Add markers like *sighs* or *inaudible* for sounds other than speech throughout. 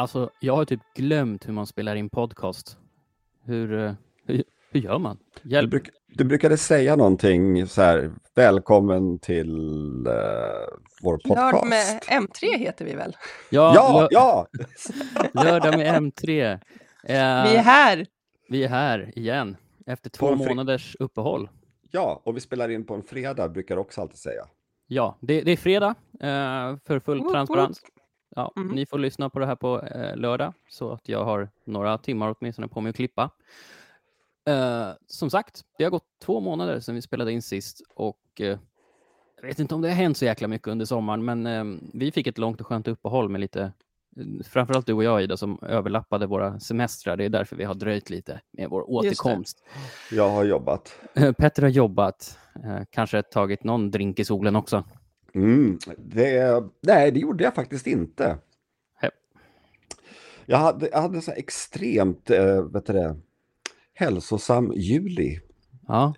Alltså, jag har typ glömt hur man spelar in podcast. Hur, eh, hur, hur gör man? Du, Hjälp. bruk, du brukade säga någonting så här, välkommen till uh, vår podcast. Lörd med M3 heter vi väl? Ja, Ja, ja! *laughs* lördag med M3. Eh, Vi är här. vi är här igen efter två månaders uppehåll. Ja, och vi spelar in på en fredag, brukar jag också alltid säga. Ja, det, det är fredag eh, för full Woop, woop. Ja, Mhm. Ni får lyssna på det här på eh, lördag så att jag har några timmar åtminstone på mig att klippa. Eh, som sagt, det har gått två månader sedan vi spelade in sist och eh, jag vet inte om det har hänt så jäkla mycket under sommaren, men eh, vi fick ett långt och skönt uppehåll med lite, eh, framförallt du och jag Ida, som överlappade våra semestrar. Det är därför vi har dröjt lite med vår återkomst. Jag har jobbat. Eh, Petter har jobbat, eh, kanske tagit någon drink i solen också. Mm, det, nej, det gjorde jag faktiskt inte. Jag hade, jag hade så extremt, eh, vet du det, hälsosam juli. Ja,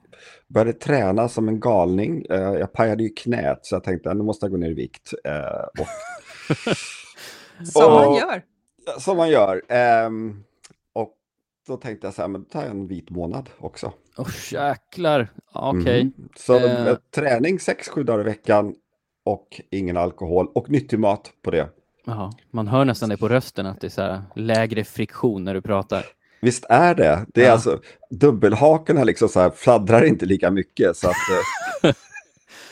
Började träna som en galning. Eh, jag pajade ju knät så jag tänkte att nu måste jag gå ner i vikt. Eh, och, *laughs* Som man gör. som man gör. Och då tänkte jag så här, men då tar jag en vit månad också. Åh jäklar. Okej. Mhm. Så Eh. eh, träning 6-7 dagar i veckan och ingen alkohol och nyttig mat på det. Jaha, man hör nästan det på rösten att det är så här lägre friktion när du pratar. Visst är det. Det är Ja. alltså, dubbelhakorna liksom så här fladdrar inte lika mycket. Så att, eh,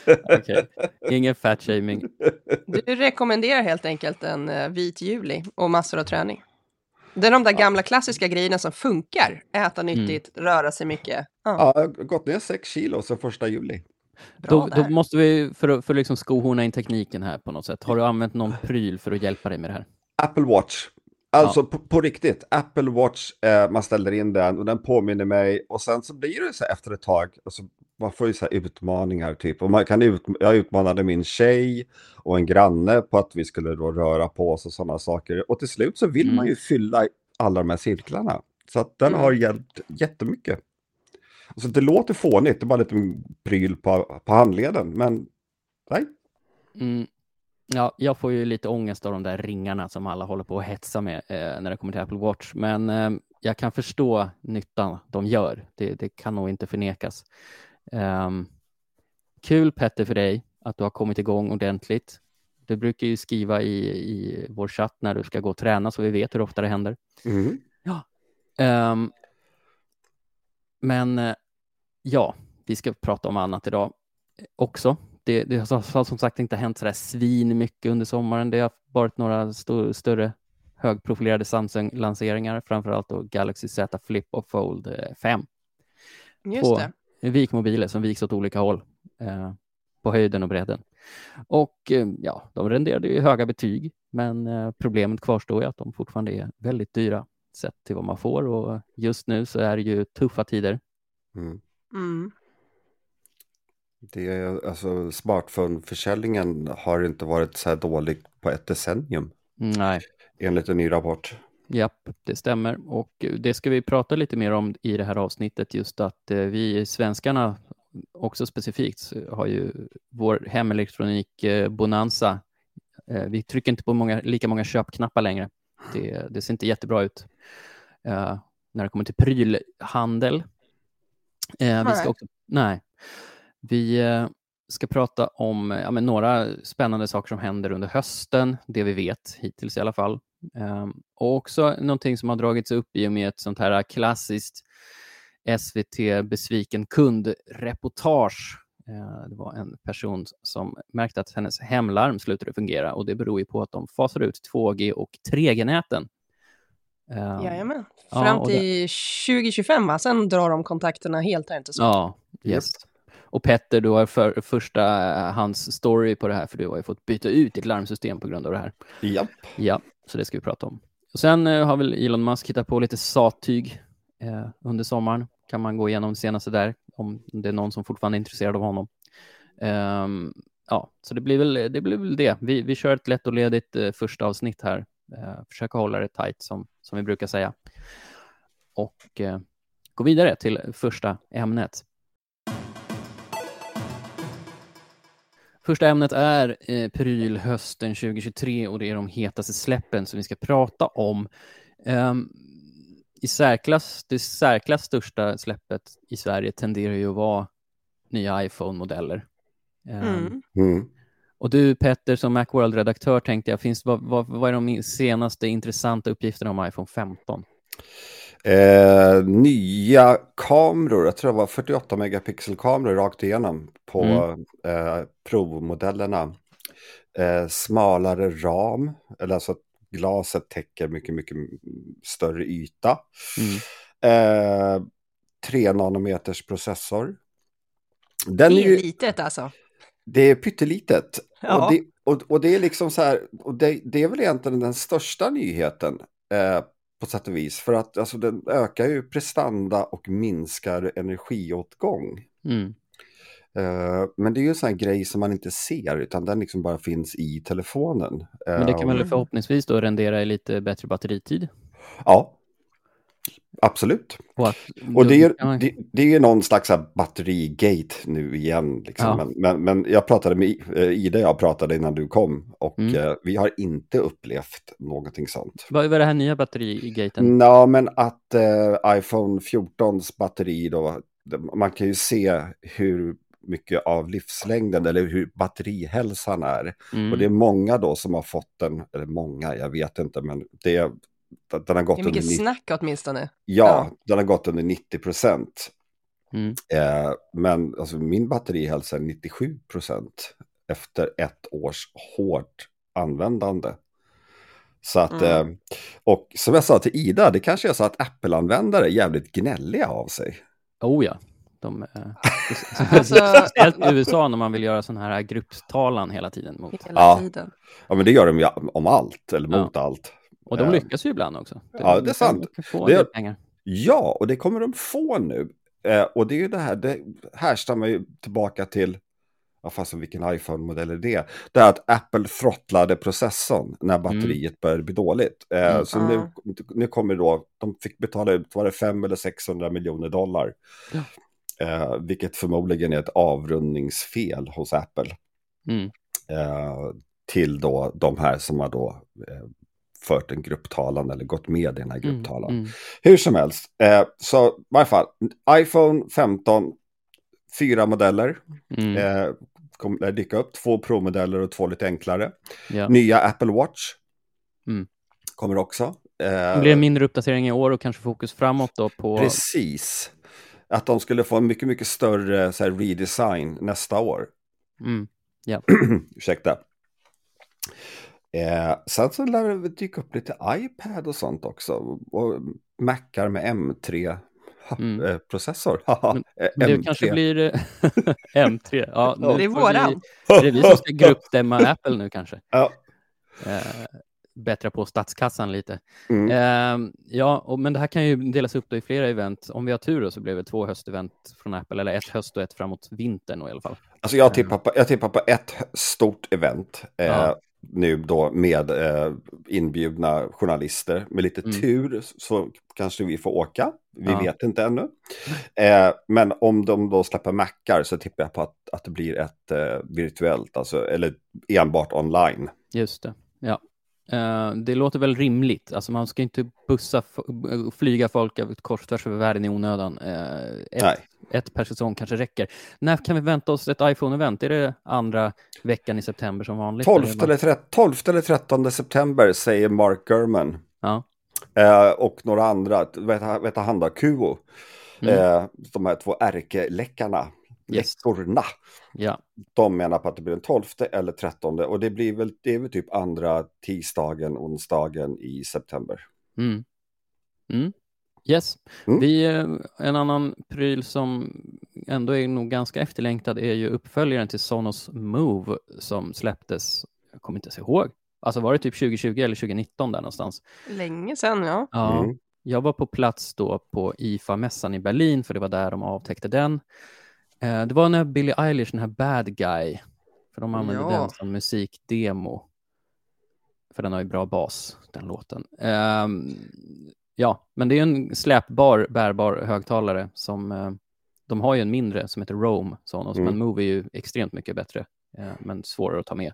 *laughs* Okej, ingen fat shaming. Du rekommenderar helt enkelt en eh, vit juli och massor av träning. Det är de där gamla klassiska grejerna som funkar. Äta nyttigt, röra sig mycket. Ja, ja, jag har gått ner 6 kilo sen första juli. Bra Då, då måste vi, för att för liksom skohorna in tekniken här på något sätt, har du använt någon pryl för att hjälpa dig med det här? Apple Watch. Alltså på, på riktigt, Apple Watch, eh, man ställer in den och den påminner mig och sen så blir det så här efter ett tag, alltså, man får ju så här utmaningar typ. Och man kan ut, jag utmanade min tjej och en granne på att vi skulle då röra på oss och sådana saker. Och till slut så vill Mm. man ju fylla alla de här cirklarna. Så att den Mm. har hjälpt jättemycket. Alltså det låter fånigt, det är bara lite pryl på, på handleden, men nej. Mm. Ja, jag får ju lite ångest av de där ringarna som alla håller på att hetsa med eh, när det kommer till Apple Watch. Men eh, jag kan förstå nyttan de gör. Det, det kan nog inte förnekas. Ehm, kul Petter för dig att du har kommit igång ordentligt. Du brukar ju skriva i, i vår chatt när du ska gå och träna så vi vet hur ofta det händer. Mm. Ehm, men eh, ja, vi ska prata om annat idag också. Det, det har som sagt inte hänt så där svin mycket under sommaren. Det har varit några sto- större högprofilerade Samsung-lanseringar, framförallt då Galaxy Z Flip och Fold eh, 5. Just på- det. Vikmobiler som viks åt olika håll eh, på höjden och bredden. Och eh, ja, de renderade ju höga betyg, men eh, problemet kvarstår ju att de fortfarande är väldigt dyra sett till vad man får och just nu så är det ju tuffa tider. Mm. Mm. Det är, alltså, smartphone-försäljningen har inte varit så här dålig på ett decennium, Nej, enligt en ny rapport. japp, det stämmer och det ska vi prata lite mer om i det här avsnittet, just att eh, vi svenskarna också specifikt har ju vår hemelektronik eh, bonanza. Eh, vi trycker inte på många, lika många köpknappar längre. Det, det ser inte jättebra ut eh, när det kommer till prylhandel. Eh, vi ska också, nej, vi eh, ska prata om ja, men några spännande saker som händer under hösten, det vi vet hittills i alla fall. Eh, och också någonting som har dragits upp i och med ett sånt här klassiskt SVT besviken kund-reportage. Eh, Det var en person som märkte att hennes hemlarm slutade fungera och det beror ju på att de fasar ut 2G och 3G-näten. Eh, Jajamän. Ja, Fram och till 2025, va? sen drar de kontakterna helt, är inte så? Ja, yes. Och Petter, du har för, första eh, hans story på det här, för du har ju fått byta ut ditt larmsystem på grund av det här. Japp. Ja, så det ska vi prata om. Och sen har väl Elon Musk hittat på lite sattyg eh, under sommaren. Kan man gå igenom det senaste där, om det är någon som fortfarande är intresserad av honom. Um, ja, så det blir väl det. Blir väl det. Vi, vi kör ett lätt och ledigt eh, första avsnitt här. Eh, försöka hålla det tight som, som vi brukar säga. Och eh, gå vidare till första ämnet. Första ämnet är eh, pryl hösten 2023 och det är de hetaste släppen som vi ska prata om. Um, i särklass, det särklass största släppet i Sverige tenderar ju att vara nya iPhone-modeller. Um, Mm. Mm. Och du Petter, som Macworld-redaktör tänkte jag, finns, vad, vad, vad är de senaste intressanta uppgifterna om iPhone 15? Eh, nya kameror, jag tror det var 48 megapixel-kameror rakt igenom på Mm. eh, provmodellerna. Eh, smalare ram, eller alltså att glaset täcker mycket, mycket större yta. Mm. Eh, 3 nanometers processor. Den Det är är ju, litet alltså. det är pyttelitet. Ja. Och, det, och, och det är liksom så här, och det, det är väl egentligen den största nyheten eh, på sätt och vis. För att alltså, den ökar ju prestanda och minskar energiåtgång. Mm. Eh, men det är ju en sån här grej som man inte ser, utan den liksom bara finns i telefonen. Men det Eh, kan väl förhoppningsvis då rendera i lite bättre batteritid? Ja, absolut. Och, att, Och det är, det, det är ju någon slags batterigate nu igen. Liksom. Ja. Men, men, men jag pratade med eh, Ida, jag pratade innan du kom. Och Mm. eh, vi har inte upplevt någonting sånt. Vad är det här nya batterigaten? Ja, men att eh, iPhone 14s batteri då, man kan ju se hur mycket av livslängden eller hur batterihälsan är. Mm. Och det är många då som har fått den, eller många, jag vet inte, men det, den har gått Det är under mycket 90, snack åtminstone. ja, Ja. den har gått under 90 procent. Mm. Eh, men alltså, min batterihälsa är 97 procent efter ett års hårt användande. Så att, Mm. eh, och som jag sa till Ida, det kanske är så att Apple-användare är jävligt gnälliga av sig. Oh ja. De, eh, *laughs* Alltså- speciellt i USA när man vill göra sån här grupptalan hela tiden. Mot. Hela Ja. tiden. Ja, men det gör de ju om allt, eller Ja. mot allt. Och de Eh, lyckas ju ibland också. Ja, det är sant. Det-. Ja, och det kommer de få nu. Eh, och det är ju det här, det härstammar ju tillbaka till, ja fast vilken iPhone-modell är det? Det är att Apple throttlade processorn när batteriet började bli dåligt. Eh, Mm. Så Mm. nu, nu kommer då, de fick betala ut, var det 5 eller 600 miljoner dollar. Ja. Eh, vilket förmodligen är ett avrundningsfel hos Apple. Mm. Eh, till då de här som har då eh, fört en grupptalan eller gått med i den här Mm. grupptalan. Mm. Hur som helst, eh, så i varje fall, iPhone 15, fyra modeller Mm. eh, kommer dyka upp, två Pro-modeller och två lite enklare. Ja. Nya Apple Watch Mm. kommer också. Det Eh, blir en mindre uppdatering i år och kanske fokus framåt då på... precis. Att de skulle få en mycket, mycket större så här, redesign nästa år. Mm. *clears throat* Ursäkta. Eh, sen så lär det dyka upp lite iPad och sånt också. Och Macar med Mm. *laughs* M3-processor. *laughs* Men Det kanske blir eh, *laughs* M3. Ja, Det är våran. Vi, är det vi som ska gruppstämma Apple nu kanske? Ja. Bättra på statskassan lite. Mm. Eh, ja, och, men det här kan ju delas upp i flera event. Om vi har tur då så blir det två höstevent från Apple, eller ett höst och ett framåt vintern i alla fall. Alltså jag tippar på, jag tippar på ett stort event. Eh, Ja. Nu då med eh, inbjudna journalister. Med lite Mm. tur så kanske vi får åka. Vi Ja. vet inte ännu. Eh, men om de då släpper mackar så tippar jag på att, att det blir ett eh, virtuellt, alltså, eller enbart online. Just det. Ja. Eh, det låter väl rimligt. Alltså man ska inte bussa, f- flyga folk kors tvärs över världen i onödan. Eh, ett, ett per säsong kanske räcker. När kan vi vänta oss ett iPhone-event? Är det andra veckan i september som vanligt? 12 Eller eller, 13, 12 eller 13 september säger Mark Gurman. Ja. Eh, och några andra, vet, vet han då, Kuo. Mm. Eh, de här två ärkeläckarna, Yes. läckorna. Ja. De menar på att det blir den 12 eller 13 och det blir väl, det är väl typ andra tisdagen, onsdagen i september. Mm. Mm. Yes. Mm. Vi, eh, en annan pryl som ändå är nog ganska efterlängtad är ju uppföljaren till Sonos Move som släpptes, jag kommer inte ens ihåg, alltså var det typ 2020 eller 2019 där någonstans? Länge sedan, ja. Ja, Mm. jag var på plats då på IFA-mässan i Berlin, för det var där de avtäckte den. Eh, det var när Billie Eilish, den här Bad Guy, för de använde Ja. den som musikdemo. För den har ju bra bas, den låten. Ehm, ja, men det är en släpbar, bärbar högtalare som, eh, de har ju en mindre som heter Rome, Sonos, Mm. men Move är ju extremt mycket bättre eh, men svårare att ta med.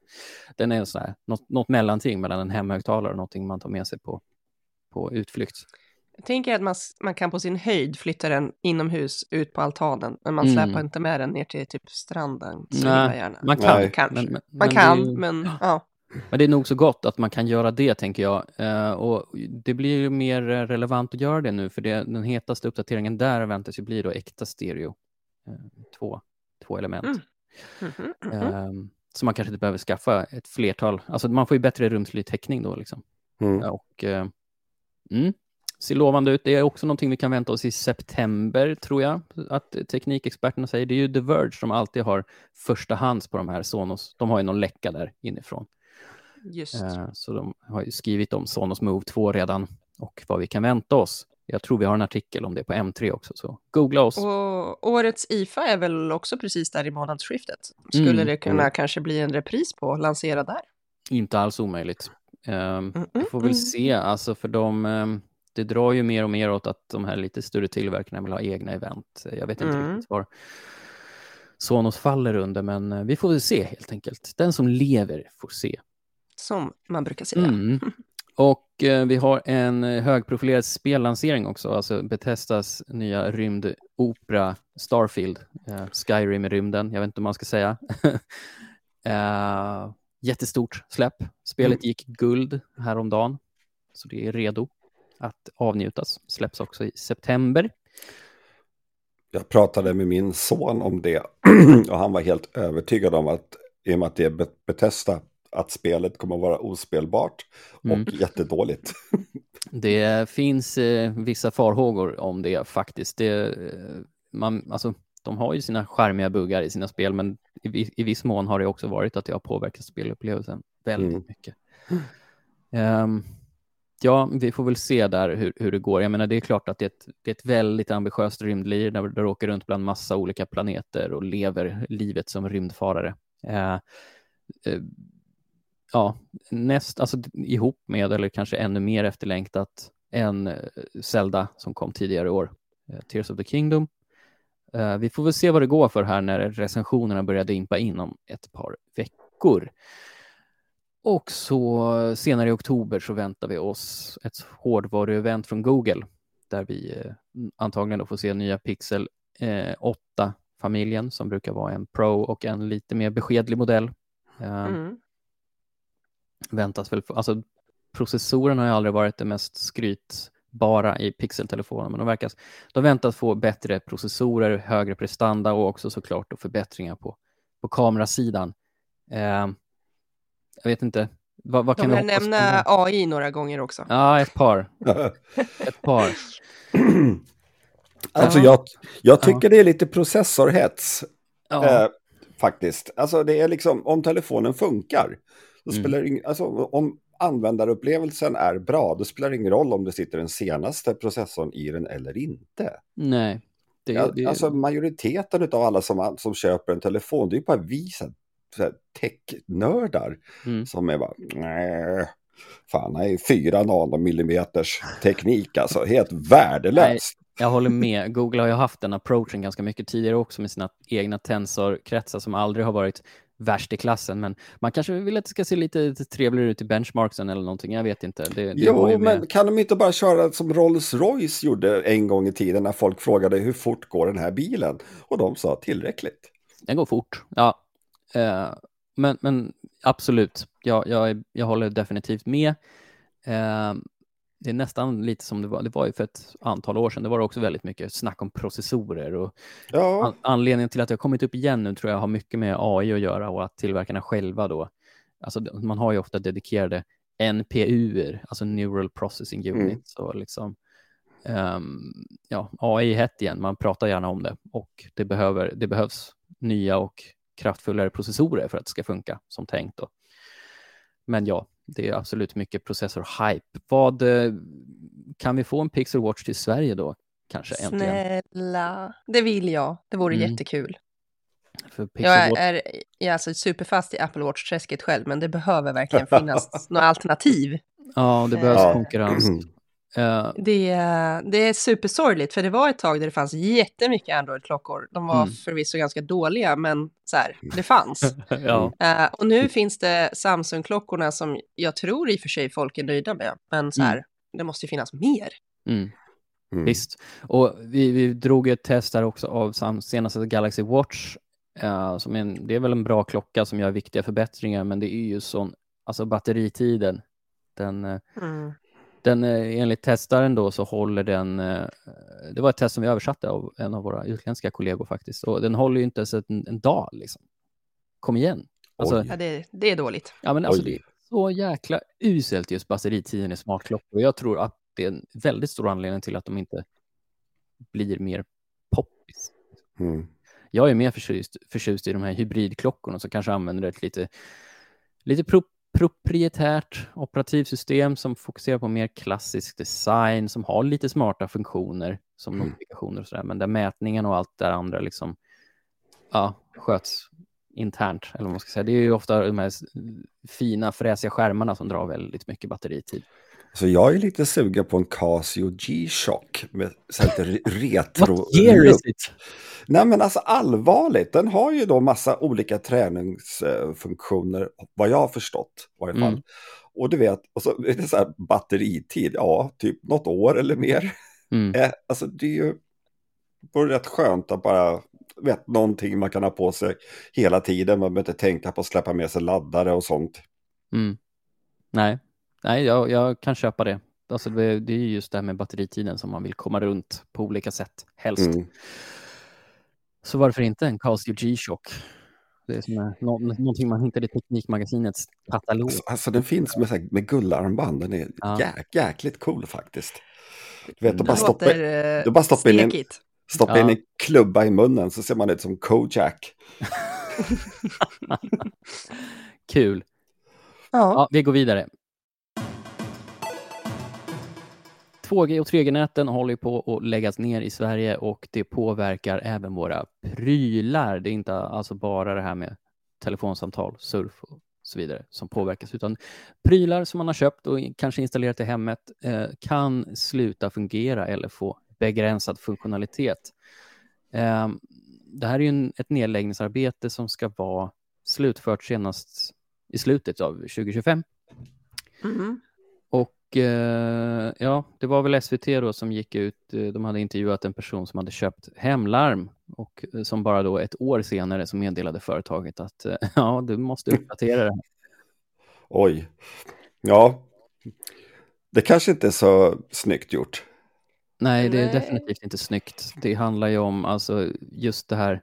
Den är så här, något, något mellanting mellan en hemhögtalare och någonting man tar med sig på, på utflykt. Jag tänker att man, man kan på sin höjd flytta den inomhus ut på altanen, men man Mm. släpar inte med den ner till typ stranden. Så Nej, man kan, Nej. Kanske. men- men- man men kan, det men ja. Men det är nog så gott att man kan göra det, tänker jag. Eh, och det blir ju mer eh, relevant att göra det nu, för det, den hetaste uppdateringen där väntas ju bli då äkta stereo. Eh, två, två element. Mm. Mhm, mhm. Eh, så man kanske inte behöver skaffa ett flertal. Alltså man får ju bättre rumslig täckning då. Liksom. Mm. Och, eh, mm, ser lovande ut. Det är också någonting vi kan vänta oss i september, tror jag, att teknikexperterna säger. Det är ju The Verge som alltid har första hands på de här Sonos. De har ju någon läcka där inifrån. Just. Eh, Så de har ju skrivit om Sonos Move 2 redan och vad vi kan vänta oss. Jag tror vi har en artikel om det på M3 också, så googla oss. Och årets IFA är väl också precis där i månadsskiftet. Skulle Mm, det kunna mm. kanske bli en repris på lansera där? Inte alls omöjligt. Um, Mm, vi mm, får väl mm. se, alltså för de, ehm, det drar ju mer och mer åt att de här lite större tillverkarna vill ha egna event. Jag vet inte Mm. riktigt var Sonos faller under, men eh, vi får väl se helt enkelt. Den som lever får se. Som man brukar säga. Mm. *laughs* Och eh, vi har en eh, högprofilerad spellansering också, alltså Bethesdas nya rymdopera Starfield, eh, Skyrim i rymden, jag vet inte om man ska säga. *laughs* eh, jättestort släpp. Spelet gick guld häromdagen, så det är redo att avnjutas. Släpps också i september. Jag pratade med min son om det *clears throat* och han var helt övertygad om att i och med att det är Bet- Bethesda att spelet kommer att vara ospelbart och Mm. jättedåligt. *laughs* Det finns eh, vissa farhågor om det faktiskt. Det, eh, man, alltså, de har ju sina skärmiga buggar i sina spel, men i, i viss mån har det också varit att det har påverkat spelupplevelsen väldigt Mm. mycket. Ehm, ja, vi får väl se där hur, hur det går. Jag menar, det är klart att det är ett, det är ett väldigt ambitiöst rymdlir där du åker runt bland massa olika planeter och lever livet som rymdfarare. Eh, eh, ja, näst, alltså ihop med, eller kanske ännu mer efterlängtat, än eh, Zelda som kom tidigare i år, eh, Tears of the Kingdom. Eh, vi får väl se vad det går för här när recensionerna börjar dimpa in om ett par veckor. Och så senare i oktober så väntar vi oss ett hårdvaruevent från Google där vi eh, antagligen då får se nya Pixel eh, 8-familjen som brukar vara en Pro och en lite mer beskedlig modell. Eh, Mm. väntas väl, alltså processorerna har ju aldrig varit det mest skrytbara i pixeltelefonen, men de verkar, de väntas få bättre processorer, högre prestanda och också såklart då förbättringar på, på kamerasidan. Eh, jag vet inte, vad, vad De kan hoppas på nämna? AI några gånger också. Ja, ett par, *laughs* ett par. *clears throat* alltså Ja. jag, jag tycker det är lite processorhets. Ja, Eh, faktiskt. Alltså det är liksom, om telefonen funkar, då Mm. spelar ing- alltså, om användarupplevelsen är bra, då spelar det ingen roll om det sitter den senaste processorn i den eller inte. nej. Det, det, Alltså majoriteten av alla som, som köper en telefon, det är ju bara vi tech-nördar mm. som är bara, nej, fan, nej, fyra nanomillimeters teknik alltså, helt värdelöst. Jag håller med. Google har ju haft den approachen ganska mycket tidigare också med sina egna tensorkretsar som aldrig har varit värst i klassen. Men man kanske vill att det ska se lite trevligare ut i benchmarksen eller någonting. Jag vet inte. Det, det ju Jo, men kan de inte bara köra som Rolls-Royce gjorde en gång i tiden när folk frågade hur fort går den här bilen? Och de sa tillräckligt. Den går fort. Ja. Eh, men, men absolut, jag, jag, jag håller definitivt med. Eh, det är nästan lite som det var. Det var ju för ett antal år sedan. Det var också väldigt mycket snack om processorer och Ja, An- anledningen till att det har kommit upp igen nu tror jag har mycket med AI att göra och att tillverkarna själva då, alltså man har ju ofta dedikerade NPUer, alltså Neural Processing Mm. Units och liksom, ehm, ja, AI är hett igen, man pratar gärna om det och det, behöver, det behövs nya och kraftfullare processorer för att det ska funka som tänkt då. Men ja, det är absolut mycket processor-hype. Vad, eh, kan vi få en Pixel Watch till Sverige då? Kanske äntligen. Snälla, det vill jag. Det vore Mm. jättekul. För Pixel Jag är, jag är alltså superfast i Apple Watch-träsket själv, men det behöver verkligen finnas *laughs* några alternativ. ja, det behövs Eh, konkurrens. *clears throat* Uh, det, det är supersorgligt, för det var ett tag där det fanns jättemycket Android-klockor. De var mm. förvisso ganska dåliga, men så här, det fanns. *laughs* ja. uh, och nu finns det Samsung-klockorna som jag tror i och för sig folk är nöjda med, men så här, mm. det måste ju finnas mer. Mm. Mm. Visst. Och vi, vi drog ett test där också av senaste Galaxy Watch. Uh, som en, det är väl en bra klocka som gör viktiga förbättringar, men det är ju sån, alltså batteritiden, den, uh, mm. Den uh, enligt testaren då så håller den, det var ett test som vi översatte av en av våra utländska kollegor faktiskt, och den håller ju inte ens en, en dag liksom. Kom igen. Alltså, ja, det, det, är dåligt. Ja, men alltså, det är så jäkla uselt just batteritiden i smartklockor. Jag tror att det är en väldigt stor anledning till att de inte blir mer poppis. Mm. Jag är mer förtjust, förtjust i de här hybridklockorna som kanske använder ett lite, lite pro, proprietärt operativsystem som fokuserar på mer klassisk design, som har lite smarta funktioner som mm. notifikationer och sådär, men där mätningen och allt det andra liksom ja, sköts internt, eller vad man ska säga. Det är ju ofta de här fina fräsiga skärmarna som drar väldigt mycket batteritid. Så jag är lite sugen på en Casio G-Shock med *laughs* retro. What year is it? Nej men alltså allvarligt, den har ju då massa olika träningsfunktioner, vad jag har förstått i varje fall. Mm. Och du vet, och så är det så här batteritid, ja, typ något år eller mer. Mm. Eh, alltså det är ju det rätt skönt att bara, vet, någonting man kan ha på sig hela tiden, man behöver inte tänka på att släppa med sig laddare och sånt. Mm. Nej, Nej, jag, jag kan köpa det. Alltså det, det är just det här med batteritiden som man vill komma runt på olika sätt, helst. Mm. Så varför inte en Casio G-Shock? Det är som nå någonting man hittar i Teknikmagasinets katalog. Alltså, alltså den finns med, med guldarmband, den är ja. jäk, jäkligt cool faktiskt. Du vet, du bara stoppa, du bara stoppa in, en, stoppa ja. in en klubba i munnen så ser man ut som Kojak. *laughs* Kul. Ja. ja. vi går vidare. 2G och 3G-näten håller på att läggas ner i Sverige och det påverkar även våra prylar. Det är inte alltså bara det här med telefonsamtal, surf och så vidare som påverkas, utan prylar som man har köpt och kanske installerat i hemmet eh, kan sluta fungera eller få begränsad funktionalitet. Eh, det här är ju en, ett nedläggningsarbete som ska vara slutfört senast i slutet av 2025. Mm. Mm-hmm. Och eh, ja, det var väl SVT då som gick ut, eh, de hade intervjuat en person som hade köpt hemlarm och eh, som bara då ett år senare så meddelade företaget att *laughs* ja, du måste uppdatera det. Oj, ja, det kanske inte är så snyggt gjort. Nej, det är Nej. definitivt inte snyggt. Det handlar ju om alltså just det här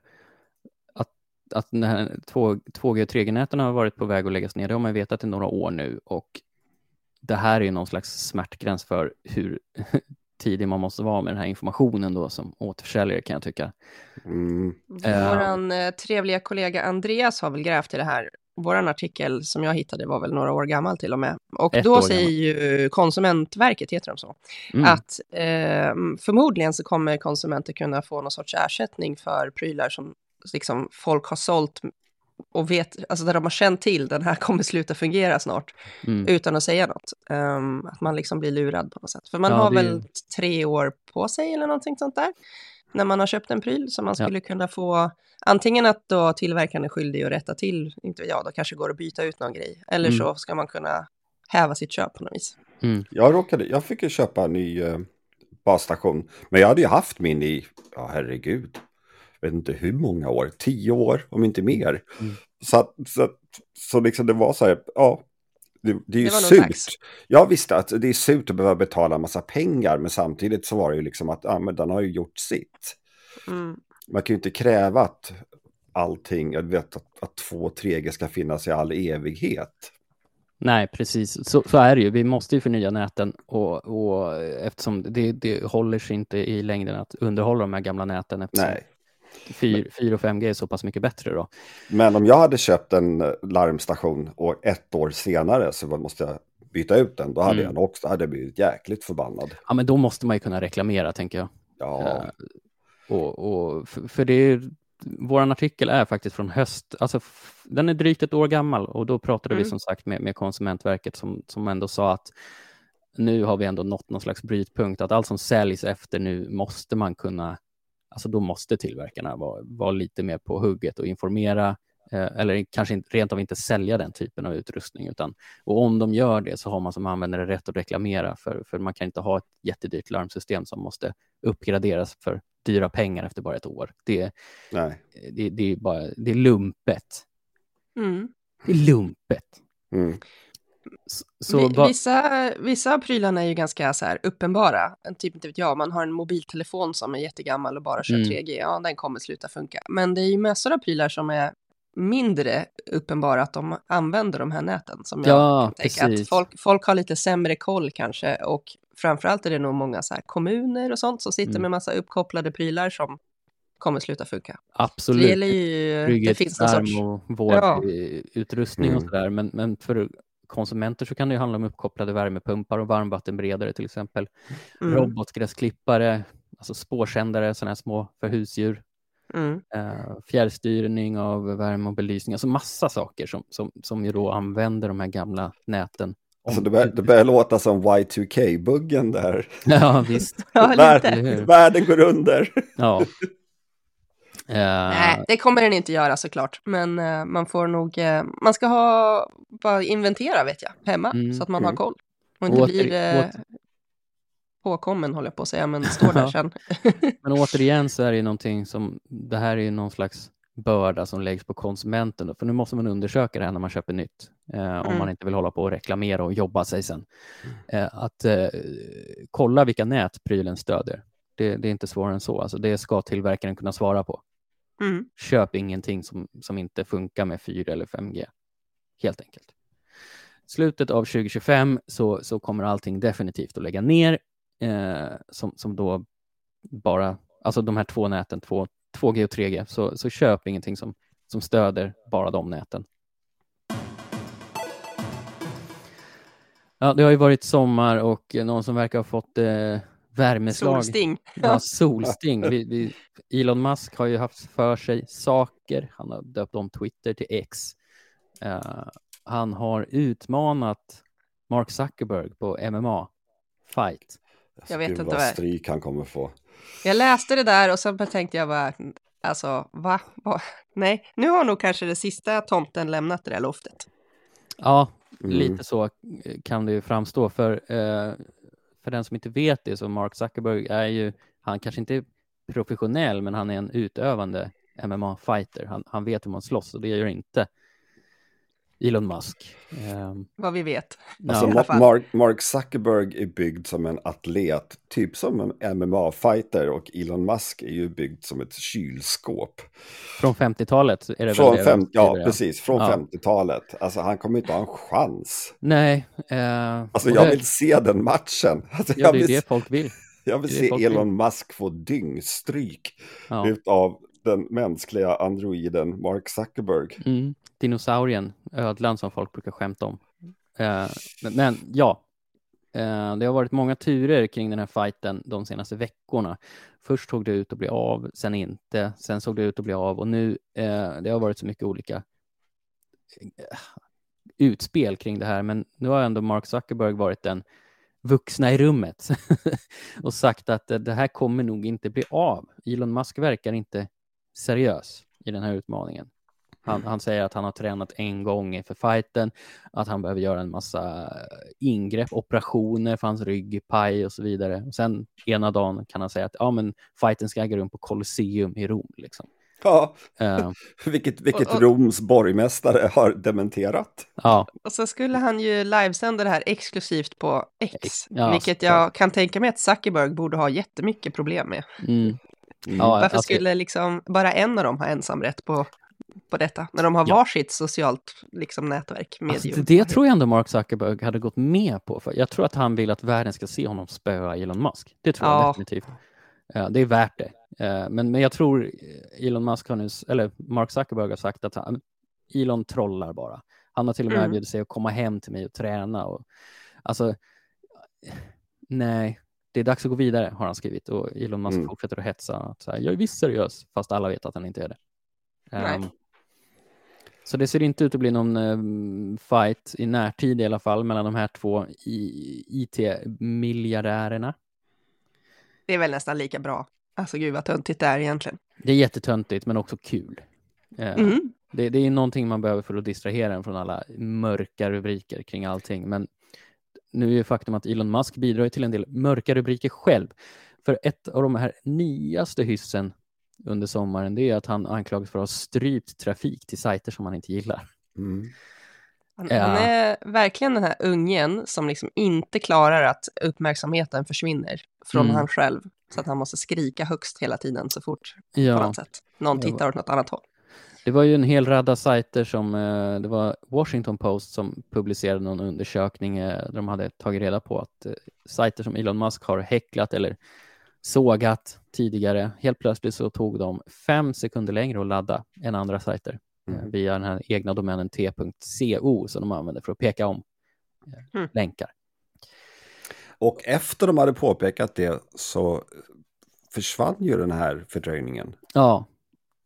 att, att när 2, 2G och 3G-näten har varit på väg att läggas ner, det har man vetat i några år nu och det här är någon slags smärtgräns för hur *laughs* tidig man måste vara med den här informationen då som återförsäljare kan jag tycka. Mm. Vår uh, trevliga kollega Andreas har väl grävt i det här. Vår artikel som jag hittade var väl några år gammal till och med. Och Ett då säger ju Konsumentverket, heter de så, mm. att eh, förmodligen så kommer konsumenter kunna få någon sorts ersättning för prylar som liksom, folk har sålt och vet, alltså där de har känt till den här kommer sluta fungera snart, mm. utan att säga något. Um, att man liksom blir lurad på något sätt. För man ja, har det... väl tre år på sig eller någonting sånt där, när man har köpt en pryl som man skulle ja. kunna få, antingen att då tillverkaren är skyldig att rätta till, inte jag, då kanske går att byta ut någon grej, eller mm. så ska man kunna häva sitt köp på något vis. Mm. Jag råkade, jag fick ju köpa en ny uh, basstation, men jag hade ju haft min i, ja herregud, vet inte hur många år, tio år om inte mer. Mm. Så, så, så liksom det var så här, ja, det, det är ju det surt. Jag visste att det är surt att behöva betala en massa pengar, men samtidigt så var det ju liksom att ja, men den har ju gjort sitt. Mm. Man kan ju inte kräva att allting, jag vet att, att 2 3G ska finnas i all evighet. Nej, precis. Så, så är det ju. Vi måste ju förnya näten och, och eftersom det, det håller sig inte i längden att underhålla de här gamla näten. Eftersom Nej. 4, 4 och 5G är så pass mycket bättre då. Men om jag hade köpt en eh, larmstation och ett år senare så måste jag byta ut den, då hade mm. jag också hade blivit jäkligt förbannad. Ja, men då måste man ju kunna reklamera, tänker jag. Ja. Uh, och, och, för, för det är, vår artikel är faktiskt från höst, alltså den är drygt ett år gammal och då pratade mm. vi som sagt med, med Konsumentverket som, som ändå sa att nu har vi ändå nått någon slags brytpunkt, att allt som säljs efter nu måste man kunna, alltså då måste tillverkarna vara, vara lite mer på hugget och informera Eh, eller kanske rent av inte sälja den typen av utrustning. Utan, och om de gör det så har man som användare rätt att reklamera för, för man kan inte ha ett jättedyrt larmsystem som måste uppgraderas för dyra pengar efter bara ett år. Det, Nej. det, det är, bara, det är lumpet. Mm. Det är lumpet. Mm. Så, Vi, vissa, vissa av prylarna är ju ganska så här uppenbara. En typ, inte vet jag, man har en mobiltelefon som är jättegammal och bara kör mm. 3G, ja den kommer sluta funka. Men det är ju massor av prylar som är mindre uppenbara att de använder de här näten. Som ja, jag precis. Att folk, folk har lite sämre koll kanske och framförallt är det nog många så kommuner och sånt som sitter mm. med massa uppkopplade prylar som kommer sluta funka. Absolut. Det gäller ju, det finns någon sorts... och vårdutrustning ja. och sådär, men, men för konsumenter så kan det ju handla om uppkopplade värmepumpar och varmvattenberedare till exempel. Mm. Robotgräsklippare, alltså spårsändare, sådana här små för husdjur. Mm. Uh, fjärrstyrning av värme och belysning, alltså massa saker som, som, som ju då använder de här gamla näten. Alltså det, bör, det börjar låta som Y2K-buggen där. Ja, visst. *laughs* ja, Världen, världen går under. ja. *laughs* Uh... Nej, det kommer den inte göra såklart, men uh, man får nog, uh, man ska ha, bara inventera vet jag, hemma, mm, så att man mm. har koll. Och inte åter, blir åter, påkommen håller jag på att säga, men står där *laughs* sen. men återigen så är det ju någonting som, det här är ju någon slags börda som läggs på konsumenten. Då, för nu måste man undersöka det här när man köper nytt, eh, mm. om man inte vill hålla på och reklamera och jobba sig sen. Eh, att eh, kolla vilka nät prylen stödjer. Det, det, är inte svårare än så. Alltså, det ska tillverkaren kunna svara på. Mm. Köp ingenting som, som inte funkar med 4 eller 5G, helt enkelt. Slutet av 2025 så, så kommer allting definitivt att lägga ner eh, som, som då bara, alltså de här två näten, 2, 2G och 3G, så, så köp ingenting som, som stöder bara de näten. Ja, det har ju varit sommar och någon som verkar ha fått eh, värmeslag. Solsting. Ja, solsting. Vi, vi, Elon Musk har ju haft för sig saker. Han har döpt om Twitter till X. Uh, han har utmanat Mark Zuckerberg på MMA-fight. Jag vet Gud, inte vad stryk han kommer få. Jag läste det där och så tänkte jag bara, alltså va? va? Nej, nu har nog kanske det sista tomten lämnat det där loftet. Ja, mm. lite så kan det ju framstå. För, eh, för den som inte vet det så Mark Zuckerberg är ju, han kanske inte är professionell, men han är en utövande MMA-fighter. Han, han vet hur man slåss och det gör inte Elon Musk. Um, Vad vi vet. Alltså, Mark, Mark, Zuckerberg är byggd som en atlet, typ som en MMA-fighter och Elon Musk är ju byggd som ett kylskåp. Från 50-talet är det från väl fem, Ja, precis. Från ja. 50-talet. Alltså han kommer inte ha en chans. Nej. Uh, alltså jag vill se den matchen. *laughs* Alltså, ja, det är vill, det folk vill. Jag vill se Elon vill. Musk få dyngstryk ja. utav den mänskliga androiden Mark Zuckerberg. Mm. Dinosaurien, ödlan som folk brukar skämta om. Eh, men, men, ja, eh, det har varit många turer kring den här fighten de senaste veckorna. Först tog det ut att bli av, sen inte, sen såg det ut att bli av och nu, eh, det har varit så mycket olika eh, utspel kring det här, men nu har ändå Mark Zuckerberg varit den vuxna i rummet *laughs* och sagt att det här kommer nog inte bli av. Elon Musk verkar inte seriös i den här utmaningen. Han, han, säger att han har tränat en gång inför fighten, att han behöver göra en massa ingrepp, operationer för hans rygg paj och så vidare. Och sen ena dagen kan han säga att ja, men fighten ska äga rum på Colosseum i Rom. Liksom. Ja, uh, *laughs* vilket, vilket och, och, Roms borgmästare har dementerat. Ja. Och så skulle han ju livesända det här exklusivt på X, ja, vilket jag kan tänka mig att Zuckerberg borde ha jättemycket problem med. Mm. Mm. Ja, Varför alltså... skulle liksom bara en av dem ha ensamrätt på, på detta, när de har ja. varsitt socialt liksom, nätverk? Alltså, det tror jag ändå Mark Zuckerberg hade gått med på. För jag tror att han vill att världen ska se honom spöa Elon Musk. Det tror jag definitivt. det är värt det. men, men jag tror Elon Musk har nu, eller Mark Zuckerberg har sagt att han, Elon trollar bara. Han har till och med mm. erbjudit sig att komma hem till mig och träna. Och, alltså, nej, det är dags att gå vidare, har han skrivit. Och Elon Musk mm. fortsätter att hetsa. Att så här, jag är visst seriös, fast alla vet att han inte är det. Um, Så det ser inte ut att bli någon um, fight i närtid i alla fall mellan de här två IT-miljardärerna. Det är väl nästan lika bra. Alltså gud vad töntigt det är egentligen. Det är jättetöntigt men också kul. Uh, mm. det, det, är någonting man behöver för att distrahera en från alla mörka rubriker kring allting. Men nu är ju faktum att Elon Musk bidrar till en del mörka rubriker själv. För ett av de här nyaste hyssen under sommaren, det är att han anklagas för att ha strypt trafik till sajter som han inte gillar. Mm. Han, ja. han, är verkligen den här ungen som liksom inte klarar att uppmärksamheten försvinner från mm. han själv. Så att han måste skrika högst hela tiden så fort ja. på något sätt. någon tittar åt något annat håll. Det var ju en hel radda sajter som, eh, det var Washington Post som publicerade någon undersökning eh, där de hade tagit reda på att eh, sajter som Elon Musk har häcklat eller sågat tidigare, helt plötsligt så tog de fem sekunder längre att ladda än andra sajter mm. via den här egna domänen t.co som de använder för att peka om mm. länkar. Och efter de hade påpekat det så försvann ju den här fördröjningen. Ja,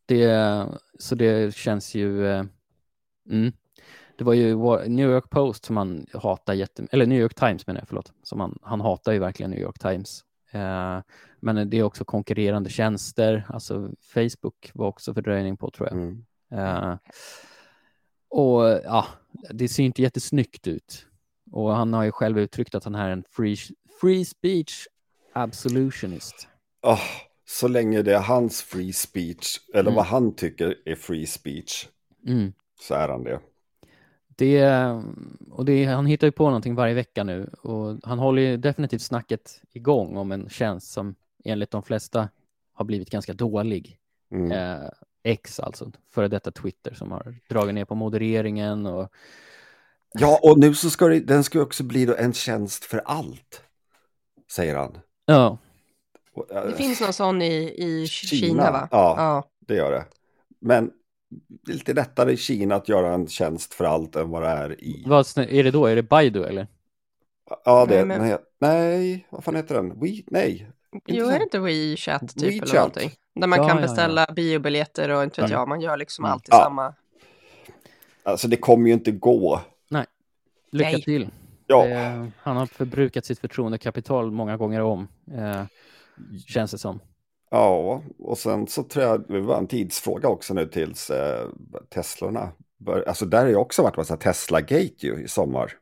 det, så det känns ju... Eh, mm. Det var ju New York Post som han hatar jättemycket, eller New York Times menar jag, förlåt. Som han, han hatar ju verkligen New York Times. Eh, men det är också konkurrerande tjänster, alltså Facebook var också fördröjning på tror jag. Mm. Eh, och ja, det ser inte jättesnyggt ut. Och han har ju själv uttryckt att han är en free, free speech absolutionist. Oh, så länge det är hans free speech, eller mm. vad han tycker är free speech, mm. så är han det. Det, och det, han hittar ju på någonting varje vecka nu och han håller ju definitivt snacket igång om en tjänst som enligt de flesta har blivit ganska dålig. Mm. Eh, X alltså, före detta Twitter som har dragit ner på modereringen och Ja, och nu så ska det, den ska också bli en tjänst för allt, säger han. Ja. Det finns någon sån i, i Kina, Kina va? Ja, ja, det gör det. Men det är lite lättare i Kina att göra en tjänst för allt än vad det är i... Vad är det då? Är det Baidu eller? Ja, det nej, men... nej, vad fan heter den? We, nej. Jo, är det inte WeChat typ WeChat. eller någonting? Där man ja, kan beställa ja, biobiljetter och inte vet jag, man gör liksom mm. alltid samma. Alltså det kommer ju inte gå. Nej, lycka nej. till. Ja. Eh, han har förbrukat sitt förtroendekapital många gånger om, eh, känns det som. Ja, och sen så tror jag det var en tidsfråga också nu tills eh, Teslorna bör, alltså där har ju också varit massa Tesla-gate ju i sommar.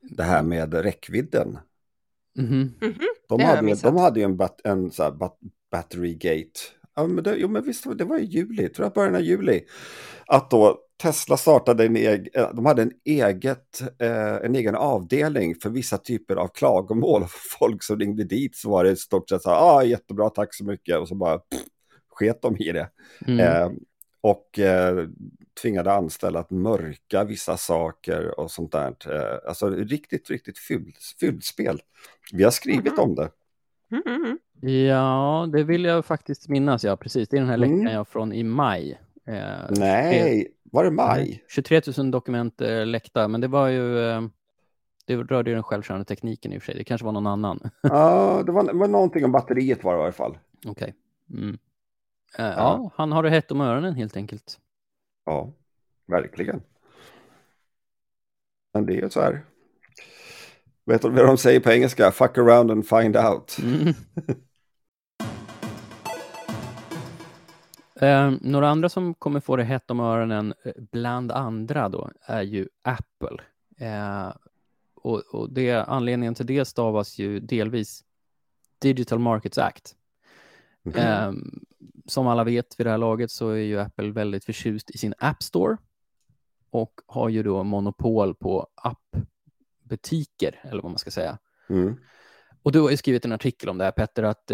Det här med räckvidden. Mm -hmm. Mm -hmm. De, hade, de hade ju en, bat, en så här, bat, battery gate. Ja, men det, jo, men visst, det var i juli, tror jag början av juli. Att då Tesla startade en egen, eh, de hade en, eget, eh, en egen avdelning för vissa typer av klagomål. *laughs* Folk som ringde dit så var det i stort sett så här, ah, jättebra, tack så mycket. Och så bara pff, sket de i det. Mm. Eh, och eh, tvingade anställda att mörka vissa saker och sånt där. Eh, alltså riktigt, riktigt fult spel. Vi har skrivit mm. om det. Mm. Ja, det vill jag faktiskt minnas, ja precis. Det är den här läckan mm. jag från i maj. Eh, Nej, var det maj? 23 000 dokument eh, läckta, men det var ju eh, det rörde ju den självkörande tekniken i och för sig. Det kanske var någon annan. *laughs* ja, det var, det var någonting om batteriet var det i alla fall. Okej. Okay. Mm. Uh, ja. ja. han har det hett om öronen helt enkelt. Ja, verkligen. Men det är ju så här. Vet du vad de säger på engelska? Fuck around and find out. Mm. *laughs* Uh, några andra som kommer få det hett om öronen, eh, bland andra då, är ju Apple. Uh, och, och det, anledningen till det stavas ju delvis Digital Markets Act. Mm. Uh, som alla vet vid det här laget så är ju Apple väldigt förtjust i sin App Store och har ju då monopol på appbutiker, eller vad man ska säga. Mm. Och du har ju skrivit en artikel om det här Petter, att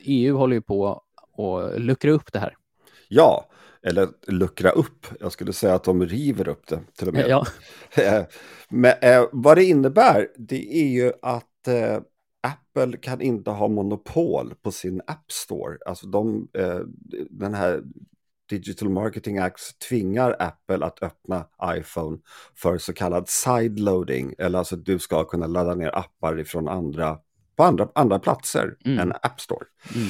EU håller ju på och luckra upp det här. Ja, eller luckra upp. Jag skulle säga att de river upp det till och med. Ja. Eh, men eh, vad det innebär, det är ju att eh, Apple kan inte ha monopol på sin App Store. Alltså de, eh, den här Digital Marketing Act tvingar Apple att öppna iPhone för så kallad sideloading. Eller alltså du ska kunna ladda ner appar från andra, på andra, andra platser mm. än App Store. Mm.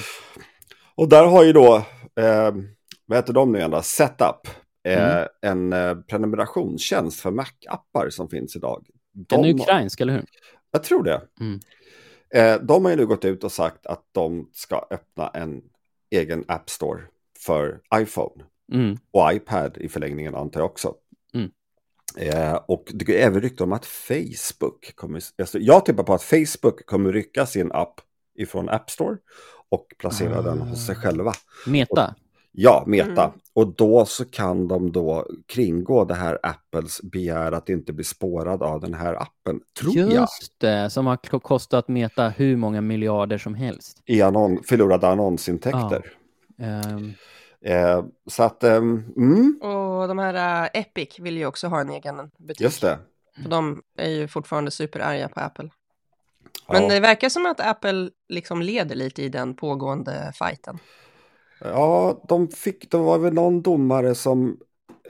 Och där har ju då, eh, vad heter de nu igen då? Setup, eh, mm. en eh, prenumerationstjänst för Mac-appar som finns idag. De, den är ukrainsk, eller hur? Jag tror det. Mm. Eh, de har ju nu gått ut och sagt att de ska öppna en egen App Store för iPhone. Mm. Och iPad i förlängningen antar jag också. Mm. Eh, och det är även rykte om att Facebook kommer... Alltså jag tippar på att Facebook kommer rycka sin app ifrån App Store och placera ah. den hos sig själva. Meta? Och, ja, Meta. Mm. Och då så kan de då kringå det här Apples begär att inte bli spårad av den här appen, tror Just jag. Just det, som har kostat Meta hur många miljarder som helst. I annon förlorade annonsintäkter. Ja. Um. Eh, så att, eh, mm. Och de här uh, Epic vill ju också ha en egen butik. Just det. För de är ju fortfarande superarga på Apple. Men ja. det verkar som att Apple liksom leder lite i den pågående fighten. Ja, de fick, det var väl någon domare som,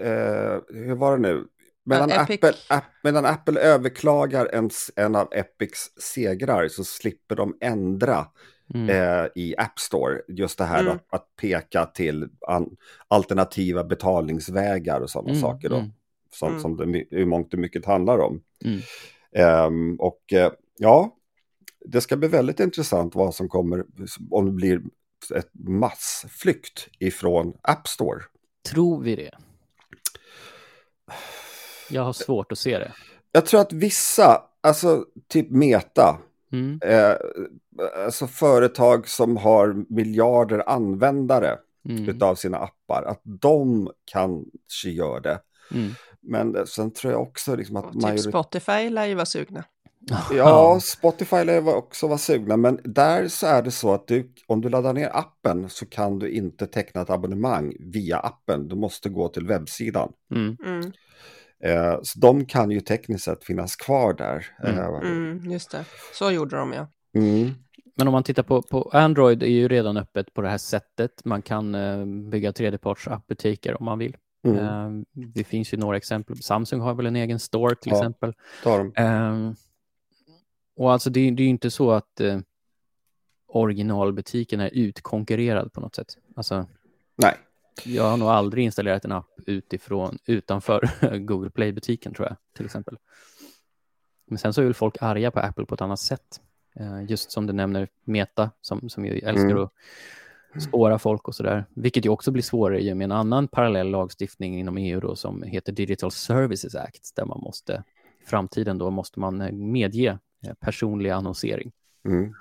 eh, hur var det nu? Medan, ja, Apple, app, medan Apple överklagar en, en av Epics segrar så slipper de ändra mm. eh, i App Store. Just det här mm. att, att, peka till an, alternativa betalningsvägar och sådana mm. saker. Då, mm. som, mm. som det i mångt och mycket handlar om. Um, och eh, ja, det ska bli väldigt intressant vad som kommer, om det blir ett massflykt ifrån App Store. Tror vi det? *sighs* Jag har svårt att se det. Jag tror att vissa, alltså typ Meta, mm. eh, alltså företag som har miljarder användare mm. utav sina appar, att de kanske gör det. Mm. Men sen tror jag också liksom att... Typ Spotify lär ju vara sugna. Ja, Spotify lär också vara sugna, men där så är det så att du, om du laddar ner appen så kan du inte teckna ett abonnemang via appen. Du måste gå till webbsidan. Mm. Mm. Eh, så de kan ju tekniskt sett finnas kvar där. Mm. Eh, mm, just det, så gjorde de ja. Mm. Men om man tittar på, på Android är ju redan öppet på det här sättet. Man kan eh, bygga tredjeparts appbutiker om man vill. Mm. Eh, det finns ju några exempel. Samsung har väl en egen store till ja, exempel. Och alltså det, det är ju inte så att eh, originalbutiken är utkonkurrerad på något sätt. Alltså, Nej. Jag har nog aldrig installerat en app utifrån, utanför *laughs* Google Play-butiken tror jag, till exempel. Men sen så är väl folk arga på Apple på ett annat sätt. Eh, just som du nämner Meta, som, som ju älskar mm. att spåra folk och sådär. Vilket ju också blir svårare i och med en annan parallell lagstiftning inom EU då, som heter Digital Services Act, där man måste, i framtiden då måste man eh, medge personlig annonsering. Mm.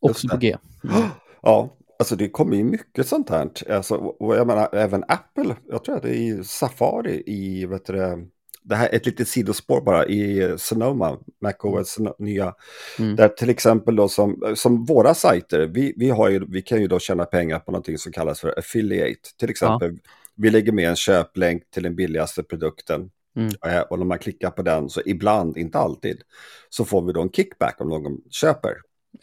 Också på G. Mm. *gasps* Ja, alltså det kommer ju mycket sånt här. Alltså, och jag menar, även Apple, jag tror att det är i Safari i, vet du, det här är ett litet sidospår bara i Sonoma, MacOS mm. nya. Mm. Där till exempel då som, som våra sajter, vi, vi, har ju, vi kan ju då tjäna pengar på någonting som kallas för affiliate. Till exempel, ja. vi lägger med en köplänk till den billigaste produkten. Mm. Eh, och när man klickar på den, så ibland, inte alltid, så får vi då en kickback om någon köper.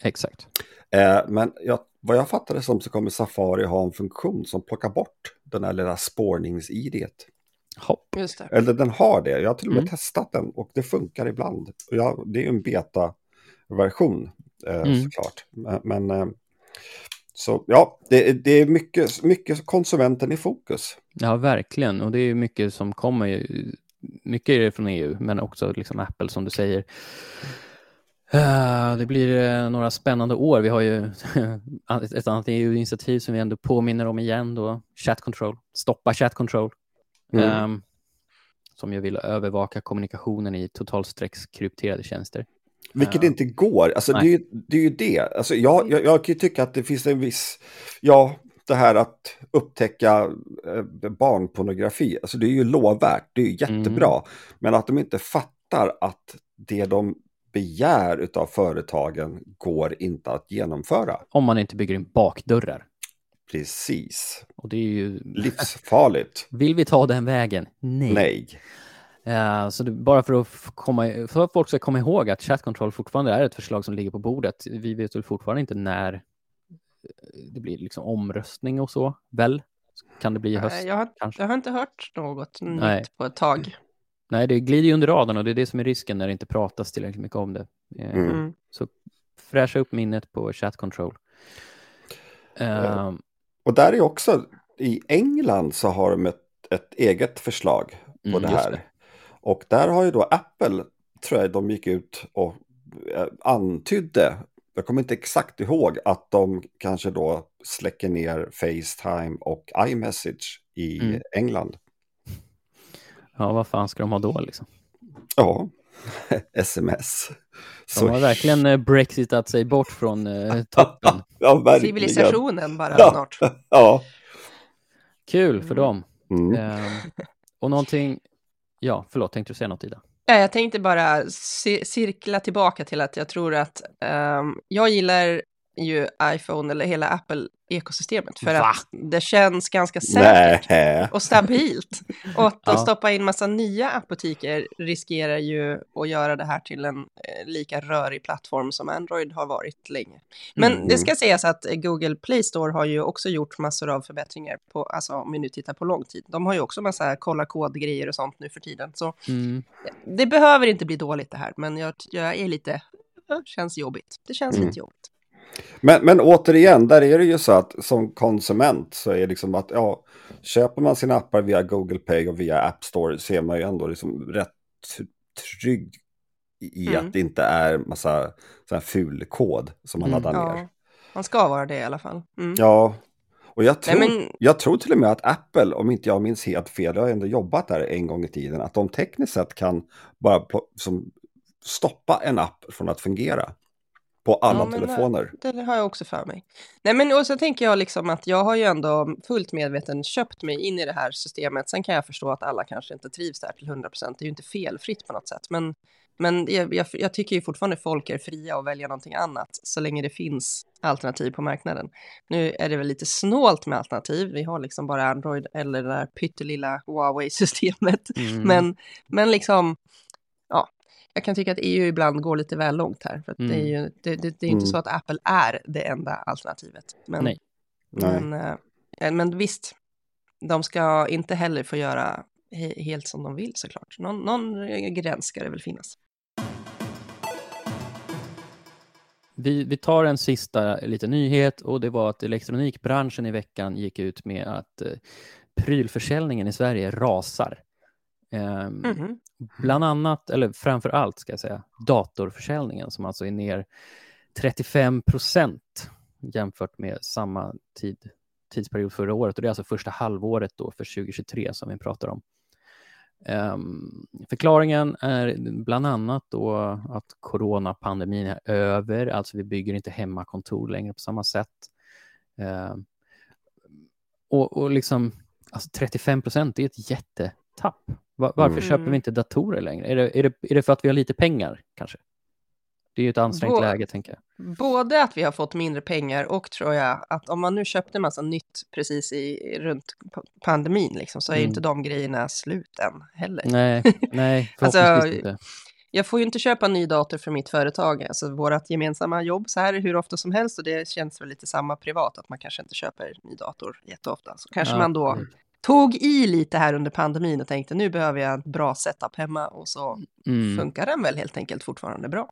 Exakt. Eh, men jag, vad jag fattade som så kommer Safari ha en funktion som plockar bort den här lilla spårnings-idet. Hopp. Eller den har det, jag har till och med mm. testat den och det funkar ibland. Jag, det är en beta-version eh, mm. såklart. Men, men eh, så ja, det, det, är mycket, mycket konsumenten i fokus. Ja, verkligen. Och det är mycket som kommer mycket är det från EU, men också liksom Apple som du säger. Uh, det blir uh, några spännande år. Vi har ju *laughs* ett annat EU-initiativ som vi ändå påminner om igen då, Chat Control, stoppa Chat Control. Mm. Um, som ju vill övervaka kommunikationen i totalstreckskrypterade tjänster. Vilket uh, inte går, alltså det är, det är ju det. Alltså jag, jag, jag kan ju tycka att det finns en viss, ja, det här att upptäcka eh, barnpornografi, alltså det är ju lovvärt, det är ju jättebra. Mm. Men att de inte fattar att det de begär av företagen går inte att genomföra. Om man inte bygger in bakdörrar. Precis. Och det är ju... Livsfarligt. *laughs* Vill vi ta den vägen? Nej. Nej. Uh, så det, bara för att, komma, för att folk ska komma ihåg att chat control fortfarande är ett förslag som ligger på bordet. Vi vet väl fortfarande inte när det blir liksom omröstning och så, väl? Kan det bli i höst? Jag har, kanske? jag har inte hört något Nej. nytt på ett tag. Nej, det glider ju under radarn och det är det som är risken när det inte pratas tillräckligt mycket om det. Eh, mm. mm. Så fräscha upp minnet på chat control. Uh, och där är också, i England så har de ett, ett eget förslag på mm, det här. Det. Och där har ju då Apple, tror jag, de gick ut och eh, antydde, jag kommer inte exakt ihåg, att de kanske då släcker ner Facetime och iMessage i mm. England. Ja, vad fan ska de ha då liksom? Ja, *laughs* sms. De har verkligen eh, brexitat sig bort från eh, toppen. *laughs* ja, Civilisationen bara ja. snart. *laughs* ja. Kul för dem. Mm. Eh, och någonting, ja, förlåt, tänkte du säga något Ida? Jag tänkte bara cirkla tillbaka till att jag tror att um, jag gillar ju iPhone eller hela Apple ekosystemet för Va? att det känns ganska säkert Nä. och stabilt. Och att ja. stoppa in massa nya appbutiker riskerar ju att göra det här till en eh, lika rörig plattform som Android har varit länge. Men mm. det ska sägas att Google Play Store har ju också gjort massor av förbättringar på, alltså om vi nu tittar på lång tid. De har ju också massa kolla kodgrejer och sånt nu för tiden. Så mm. det behöver inte bli dåligt det här, men jag, jag är lite, det känns jobbigt. Det känns mm. lite jobbigt. Men, men återigen, där är det ju så att som konsument så är det liksom att ja, köper man sina appar via Google Pay och via App Store så är man ju ändå liksom rätt trygg i mm. att det inte är massa sån här ful kod som man mm, laddar ner. Ja. Man ska vara det i alla fall. Mm. Ja, och jag tror, Nej, men... jag tror till och med att Apple, om inte jag minns helt fel, jag har ändå jobbat där en gång i tiden, att de tekniskt sett kan bara som, stoppa en app från att fungera på alla ja, telefoner. Det, det, har jag också för mig. Nej, men och så tänker jag liksom att jag har ju ändå fullt medveten köpt mig in i det här systemet. Sen kan jag förstå att alla kanske inte trivs där till 100 procent. Det är ju inte felfritt på något sätt, men men jag, jag, jag, tycker ju fortfarande folk är fria att välja någonting annat så länge det finns alternativ på marknaden. Nu är det väl lite snålt med alternativ. Vi har liksom bara Android eller det där pyttelilla Huawei-systemet. Mm. Men, men liksom, ja, jag kan tycka att EU ibland går lite väl långt här. För mm. det är ju det, det, det är inte mm. så att Apple är det enda alternativet. Men, Nej. Men, äh, men visst, de ska inte heller få göra he helt som de vill såklart. Någon, någon gräns ska det väl finnas. Vi, vi tar en sista liten nyhet och det var att elektronikbranschen i veckan gick ut med att eh, prylförsäljningen i Sverige rasar. Mm -hmm. Bland annat, eller framför allt ska jag säga, datorförsäljningen som alltså är ner 35 procent jämfört med samma tid, tidsperiod förra året. Och det är alltså första halvåret då för 2023 som vi pratar om. Um, förklaringen är bland annat då att coronapandemin är över, alltså vi bygger inte hemmakontor längre på samma sätt. Um, och, och liksom, alltså 35 procent, det är ett jättetapp. Var, varför mm. köper vi inte datorer längre? Är det, är, det, är det för att vi har lite pengar kanske? Det är ju ett ansträngt Bå läge, tänker jag. Både att vi har fått mindre pengar och tror jag att om man nu köpte en massa nytt precis i, runt pandemin, liksom, så är mm. inte de grejerna slut än heller. Nej, *laughs* nej alltså, inte. Jag får ju inte köpa en ny dator för mitt företag, alltså vårt gemensamma jobb så här hur ofta som helst och det känns väl lite samma privat att man kanske inte köper ny dator jätteofta. Så kanske ja, man då tog i lite här under pandemin och tänkte nu behöver jag en bra setup hemma och så mm. funkar den väl helt enkelt fortfarande bra.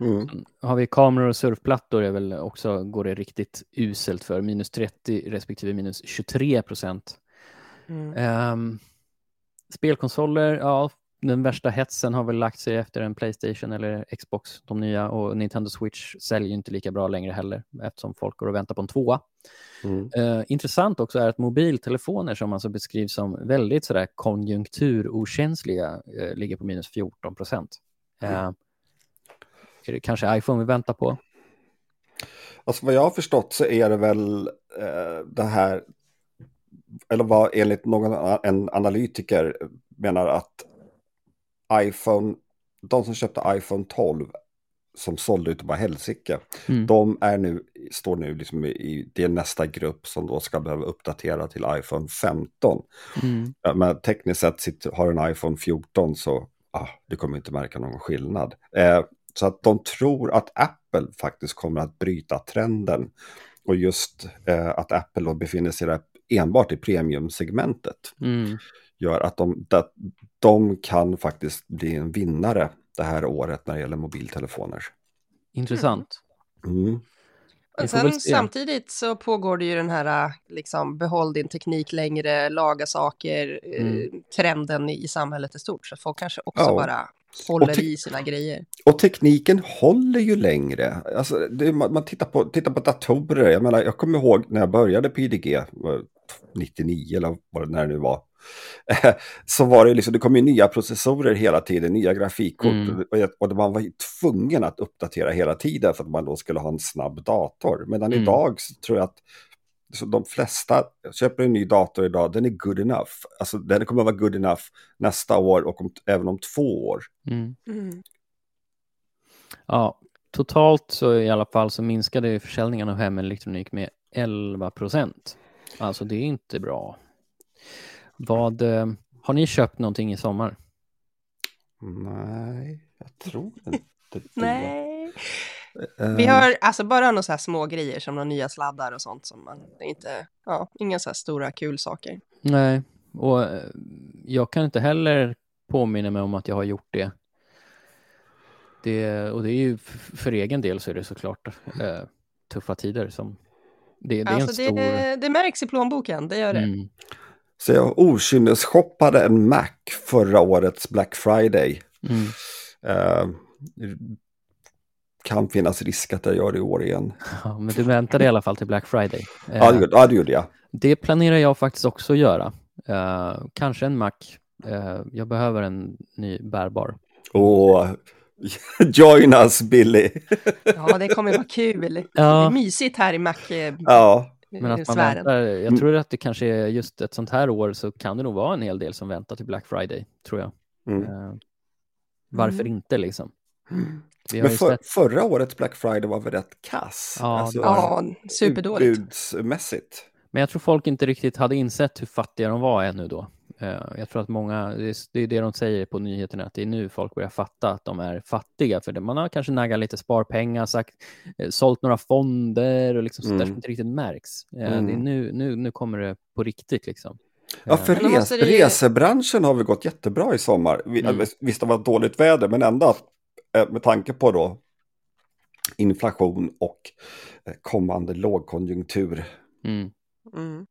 Mm. Har vi kameror och surfplattor är väl också, går det riktigt uselt för, minus 30 respektive minus 23 procent. Mm. Um, spelkonsoler, ja, den värsta hetsen har väl lagt sig efter en Playstation eller Xbox, de nya, och Nintendo Switch säljer inte lika bra längre heller eftersom folk går och väntar på en tvåa. Mm. Uh, intressant också är att mobiltelefoner som alltså beskrivs som väldigt sådär konjunkturokänsliga uh, ligger på minus 14 procent. Uh, mm. Är det kanske iPhone vi väntar på? Alltså vad jag har förstått så är det väl det här, eller vad enligt någon en analytiker menar att iPhone, de som köpte iPhone 12 som sålde ut bara helsike, mm. de är nu, står nu liksom i, det är nästa grupp som då ska behöva uppdatera till iPhone 15. Mm. Men tekniskt sett sitter, har en iPhone 14 så ah, du kommer inte märka någon skillnad. Eh, så att de tror att Apple faktiskt kommer att bryta trenden och just eh, att Apple då befinner sig där enbart i premiumsegmentet. Mm gör att de, att de kan faktiskt bli en vinnare det här året när det gäller mobiltelefoner. Intressant. Mm. Och sen samtidigt så pågår det ju den här liksom, behåll din teknik längre, laga saker, eh, mm. trenden i samhället i stort. Så folk kanske också ja. bara håller i sina grejer. Och tekniken håller ju längre. Alltså, det, man, man tittar, på, tittar på datorer. Jag, menar, jag kommer ihåg när jag började på IDG, 99 eller vad det när det nu var. *laughs* så var det liksom, det kom ju nya processorer hela tiden, nya grafikkort. Mm. Och man var tvungen att uppdatera hela tiden för att man då skulle ha en snabb dator. Medan mm. idag så tror jag att så de flesta köper en ny dator idag, den är good enough. Alltså den kommer att vara good enough nästa år och om, även om två år. Mm. Mm. Ja, totalt så i alla fall så minskade försäljningen av hemelektronik med 11 procent. Alltså det är inte bra. Vad, eh, har ni köpt någonting i sommar? Nej, jag tror inte det. *laughs* Nej. Vi ehm. har alltså bara några så här små grejer som några nya sladdar och sånt som man inte, ja, inga så här stora kul saker. Nej, och eh, jag kan inte heller påminna mig om att jag har gjort det. det och det är ju för egen del så är det såklart äh, tuffa tider som det, det alltså är en stor... det, det märks i plånboken, det gör det. Mm. Så jag okynnesshoppade en Mac förra årets Black Friday. Mm. Uh, kan finnas risk att jag gör det i år igen. Ja, men du väntade i alla fall till Black Friday. Ja, det, ja, det gjorde jag. Det planerar jag faktiskt också att göra. Uh, kanske en Mac. Uh, jag behöver en ny bärbar. Åh, *laughs* join us Billy! ja, det kommer vara kul. *laughs* Ja. Det är mysigt här i Mac. Eh, ja. Men att man väntar, jag tror att det kanske är just ett sånt här år så kan det nog vara en hel del som väntar till Black Friday, tror jag. Mm. Uh, varför mm. inte liksom? Men för, sett... förra årets Black Friday var väl rätt kass? Ja, alltså, ja superdåligt. Utbudsmässigt. Men jag tror folk inte riktigt hade insett hur fattiga de var ännu då. Eh, jag tror att många, det är det de säger på nyheterna, att det är nu folk börjar fatta att de är fattiga. För man har kanske naggat lite sparpengar, sagt, eh, sålt några fonder och liksom mm. sånt där som inte riktigt märks. Mm. Det är nu, nu, nu kommer det på riktigt liksom. Ja, för res det... resebranschen har vi gått jättebra i sommar. Mm. Visst, det var dåligt väder, men ändå Eh, med tanke på då inflation och eh, kommande lågkonjunktur. Mm. Mm.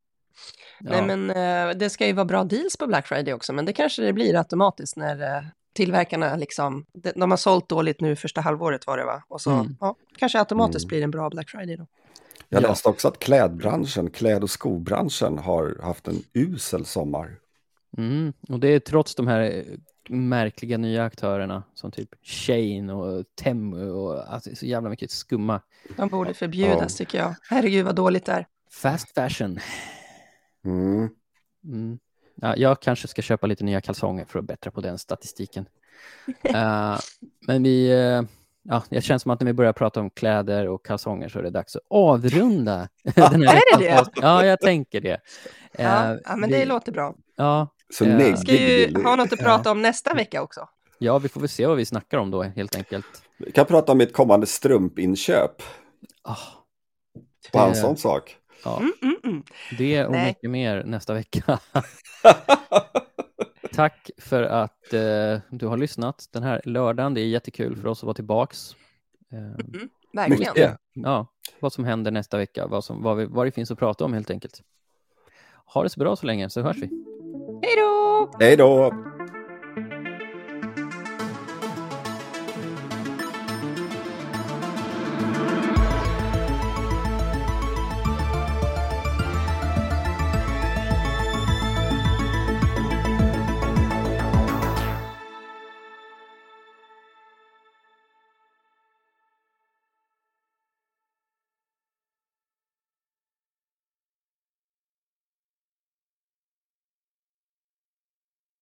Ja. Nej, men eh, det ska ju vara bra deals på Black Friday också, men det kanske det blir automatiskt när tillverkarna liksom, de har sålt dåligt nu första halvåret var det va? Och så mm. ja, kanske automatiskt mm. blir det en bra Black Friday då. Jag läste också att klädbranschen, kläd och skobranschen har haft en usel sommar. Mm, och det är trots de här märkliga nya aktörerna som typ Shane och Temu och alltså, så jävla mycket skumma. De borde förbjudas ja. tycker jag. Herregud vad dåligt det är. Fast fashion. Mm. Mm. Ja, jag kanske ska köpa lite nya kalsonger för att bättra på den statistiken. uh, *laughs* men vi, uh, ja, det känns som att när vi börjar prata om kläder och kalsonger så är det dags att avrunda. *laughs* den här är det det? Ja, jag tänker det. Ja, uh, ja men vi, det låter bra. Ja, så ja. Vi ska ju ha något att prata om nästa vecka också. Ja, vi får väl se vad vi snackar om då helt enkelt. Vi kan prata om ett kommande strumpinköp. Oh, Bara en sån sak. Ja. Mm, mm, mm. Det och Nej. mycket mer nästa vecka. *laughs* Tack för att eh, du har lyssnat den här lördagen. Det är jättekul för oss att vara tillbaks. Eh, verkligen. Ja, vad som händer nästa vecka, vad, som, vad, vi, vad det finns att prata om helt enkelt. Ha det så bra så länge så hörs vi. Hej då! Hej då!